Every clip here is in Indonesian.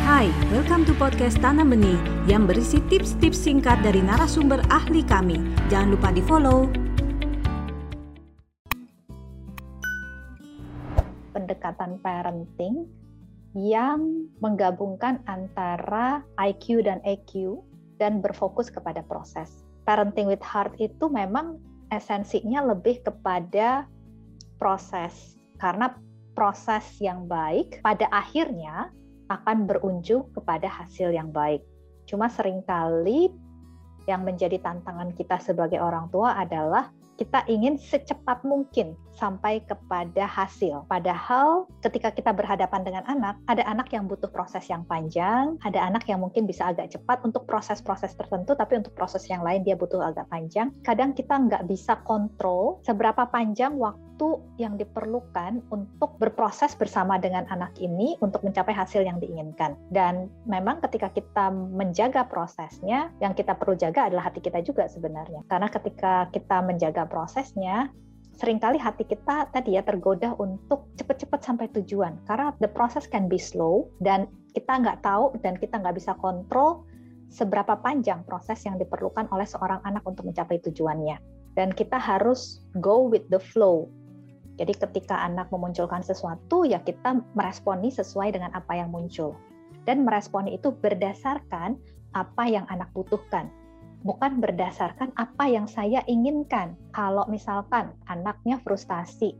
Hai, welcome to podcast Tanam Benih yang berisi tips-tips singkat dari narasumber ahli kami. Jangan lupa di follow. Pendekatan parenting yang menggabungkan antara IQ dan EQ dan berfokus kepada proses. Parenting with Heart itu memang esensinya lebih kepada proses karena proses yang baik pada akhirnya akan berujung kepada hasil yang baik. Cuma sering kali yang menjadi tantangan kita sebagai orang tua adalah kita ingin secepat mungkin sampai kepada hasil. Padahal ketika kita berhadapan dengan anak, ada anak yang butuh proses yang panjang, ada anak yang mungkin bisa agak cepat untuk proses-proses tertentu, tapi untuk proses yang lain dia butuh agak panjang. Kadang kita nggak bisa kontrol seberapa panjang waktu yang diperlukan untuk berproses bersama dengan anak ini untuk mencapai hasil yang diinginkan. Dan memang ketika kita menjaga prosesnya, yang kita perlu jaga adalah hati kita juga sebenarnya. Karena ketika kita menjaga prosesnya, sering kali hati kita tadi ya tergoda untuk cepat-cepat sampai tujuan karena the process can be slow dan kita nggak tahu dan kita nggak bisa kontrol seberapa panjang proses yang diperlukan oleh seorang anak untuk mencapai tujuannya dan kita harus go with the flow jadi ketika anak memunculkan sesuatu ya kita meresponi sesuai dengan apa yang muncul dan meresponi itu berdasarkan apa yang anak butuhkan bukan berdasarkan apa yang saya inginkan. Kalau misalkan anaknya frustasi,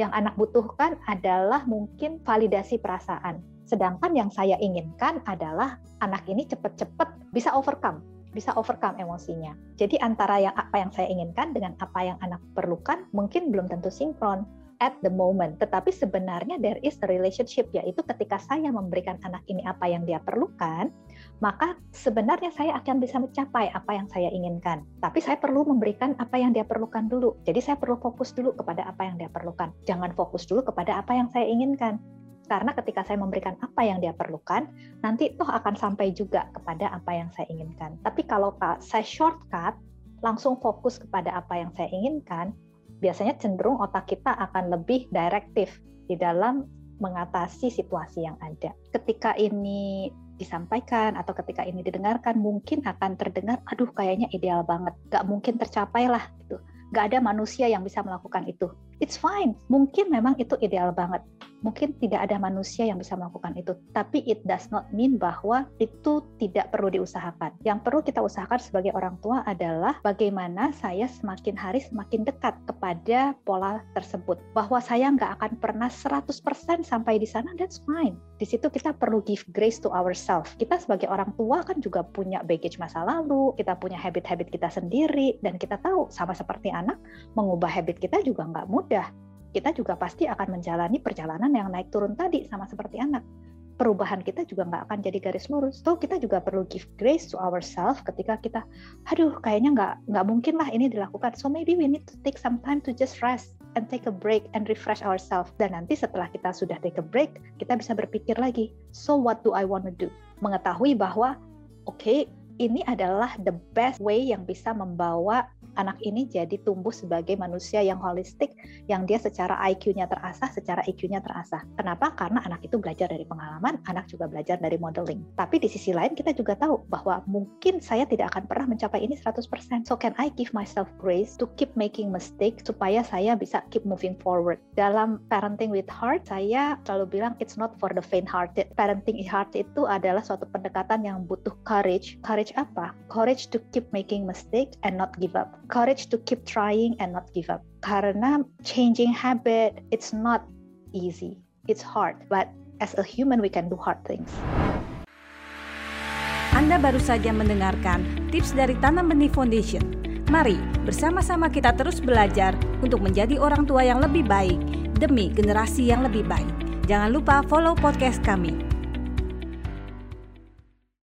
yang anak butuhkan adalah mungkin validasi perasaan. Sedangkan yang saya inginkan adalah anak ini cepat-cepat bisa overcome, bisa overcome emosinya. Jadi antara yang apa yang saya inginkan dengan apa yang anak perlukan mungkin belum tentu sinkron at the moment. Tetapi sebenarnya there is a relationship yaitu ketika saya memberikan anak ini apa yang dia perlukan, maka sebenarnya saya akan bisa mencapai apa yang saya inginkan. Tapi saya perlu memberikan apa yang dia perlukan dulu. Jadi saya perlu fokus dulu kepada apa yang dia perlukan. Jangan fokus dulu kepada apa yang saya inginkan. Karena ketika saya memberikan apa yang dia perlukan, nanti toh akan sampai juga kepada apa yang saya inginkan. Tapi kalau saya shortcut, langsung fokus kepada apa yang saya inginkan, biasanya cenderung otak kita akan lebih direktif di dalam mengatasi situasi yang ada. Ketika ini disampaikan atau ketika ini didengarkan mungkin akan terdengar, aduh kayaknya ideal banget, gak mungkin tercapai lah gitu. Gak ada manusia yang bisa melakukan itu. It's fine, mungkin memang itu ideal banget mungkin tidak ada manusia yang bisa melakukan itu. Tapi it does not mean bahwa itu tidak perlu diusahakan. Yang perlu kita usahakan sebagai orang tua adalah bagaimana saya semakin hari semakin dekat kepada pola tersebut. Bahwa saya nggak akan pernah 100% sampai di sana, that's fine. Di situ kita perlu give grace to ourselves. Kita sebagai orang tua kan juga punya baggage masa lalu, kita punya habit-habit kita sendiri, dan kita tahu sama seperti anak, mengubah habit kita juga nggak mudah kita juga pasti akan menjalani perjalanan yang naik turun tadi sama seperti anak. Perubahan kita juga nggak akan jadi garis lurus. So kita juga perlu give grace to ourselves ketika kita, aduh kayaknya nggak nggak mungkin lah ini dilakukan. So maybe we need to take some time to just rest and take a break and refresh ourselves. Dan nanti setelah kita sudah take a break, kita bisa berpikir lagi. So what do I want to do? Mengetahui bahwa oke okay, ini adalah the best way yang bisa membawa anak ini jadi tumbuh sebagai manusia yang holistik, yang dia secara IQ-nya terasah, secara IQ-nya terasah. Kenapa? Karena anak itu belajar dari pengalaman, anak juga belajar dari modeling. Tapi di sisi lain kita juga tahu bahwa mungkin saya tidak akan pernah mencapai ini 100%. So can I give myself grace to keep making mistake supaya saya bisa keep moving forward. Dalam parenting with heart, saya selalu bilang it's not for the faint hearted. Parenting with heart itu adalah suatu pendekatan yang butuh courage. Courage apa? Courage to keep making mistake and not give up courage to keep trying and not give up. Karena changing habit, it's not easy. It's hard, but as a human we can do hard things. Anda baru saja mendengarkan tips dari Tanam Benih Foundation. Mari bersama-sama kita terus belajar untuk menjadi orang tua yang lebih baik demi generasi yang lebih baik. Jangan lupa follow podcast kami